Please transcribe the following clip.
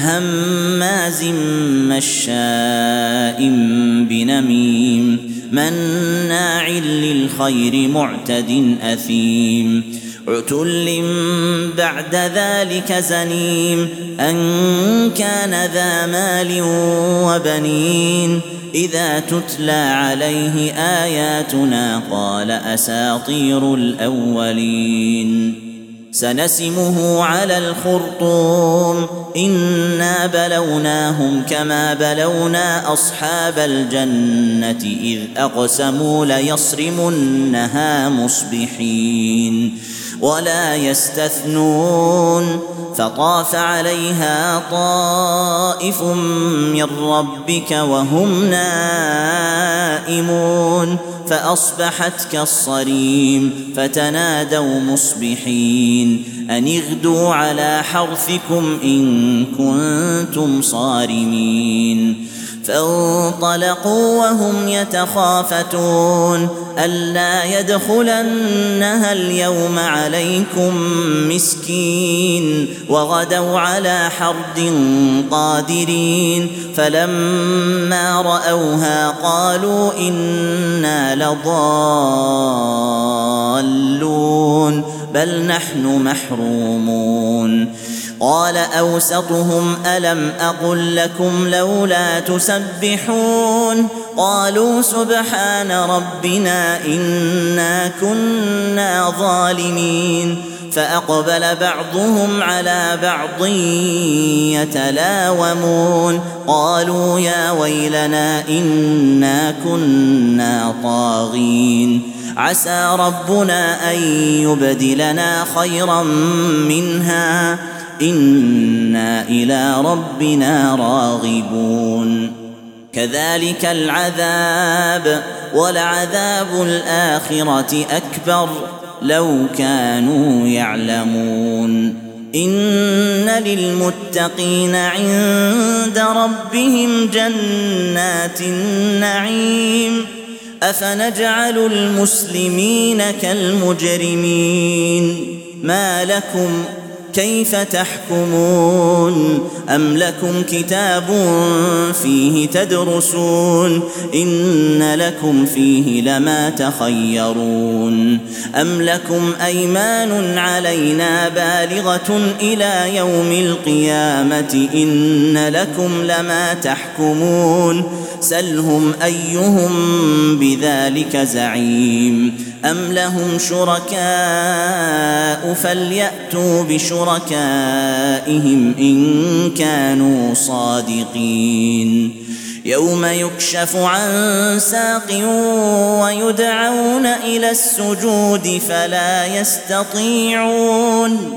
هماز مشاء بنميم مناع للخير معتد أثيم عتل بعد ذلك زنيم أن كان ذا مال وبنين إذا تتلى عليه آياتنا قال أساطير الأولين سنسمه على الخرطوم. انا بلوناهم كما بلونا اصحاب الجنه اذ اقسموا ليصرمنها مصبحين ولا يستثنون فطاف عليها طائف من ربك وهم نائمون فأصبحت كالصريم فتنادوا مصبحين أن اغدوا على حرثكم إن كنتم صارمين فانطلقوا وهم يتخافتون ألا يدخلنها اليوم عليكم مسكين وغدوا على حرد قادرين فلما رأوها قالوا إنا لضالون بل نحن محرومون قال أوسطهم ألم أقل لكم لولا تسبحون قالوا سبحان ربنا إنا كنا ظالمين فأقبل بعضهم على بعض يتلاومون قالوا يا ويلنا إنا كنا طاغين عسى ربنا أن يبدلنا خيرا منها أنا إلى ربنا راغبون كذلك العذاب ولعذاب الاخره اكبر لو كانوا يعلمون ان للمتقين عند ربهم جنات النعيم افنجعل المسلمين كالمجرمين ما لكم كيف تحكمون؟ أم لكم كتاب فيه تدرسون؟ إن لكم فيه لما تخيرون. أم لكم أيمان علينا بالغة إلى يوم القيامة؟ إن لكم لما تحكمون. سلهم أيهم بذلك زعيم. أم لهم شركاء فليأتوا بشركائهم إن كانوا صادقين. يوم يكشف عن ساق ويدعون إلى السجود فلا يستطيعون.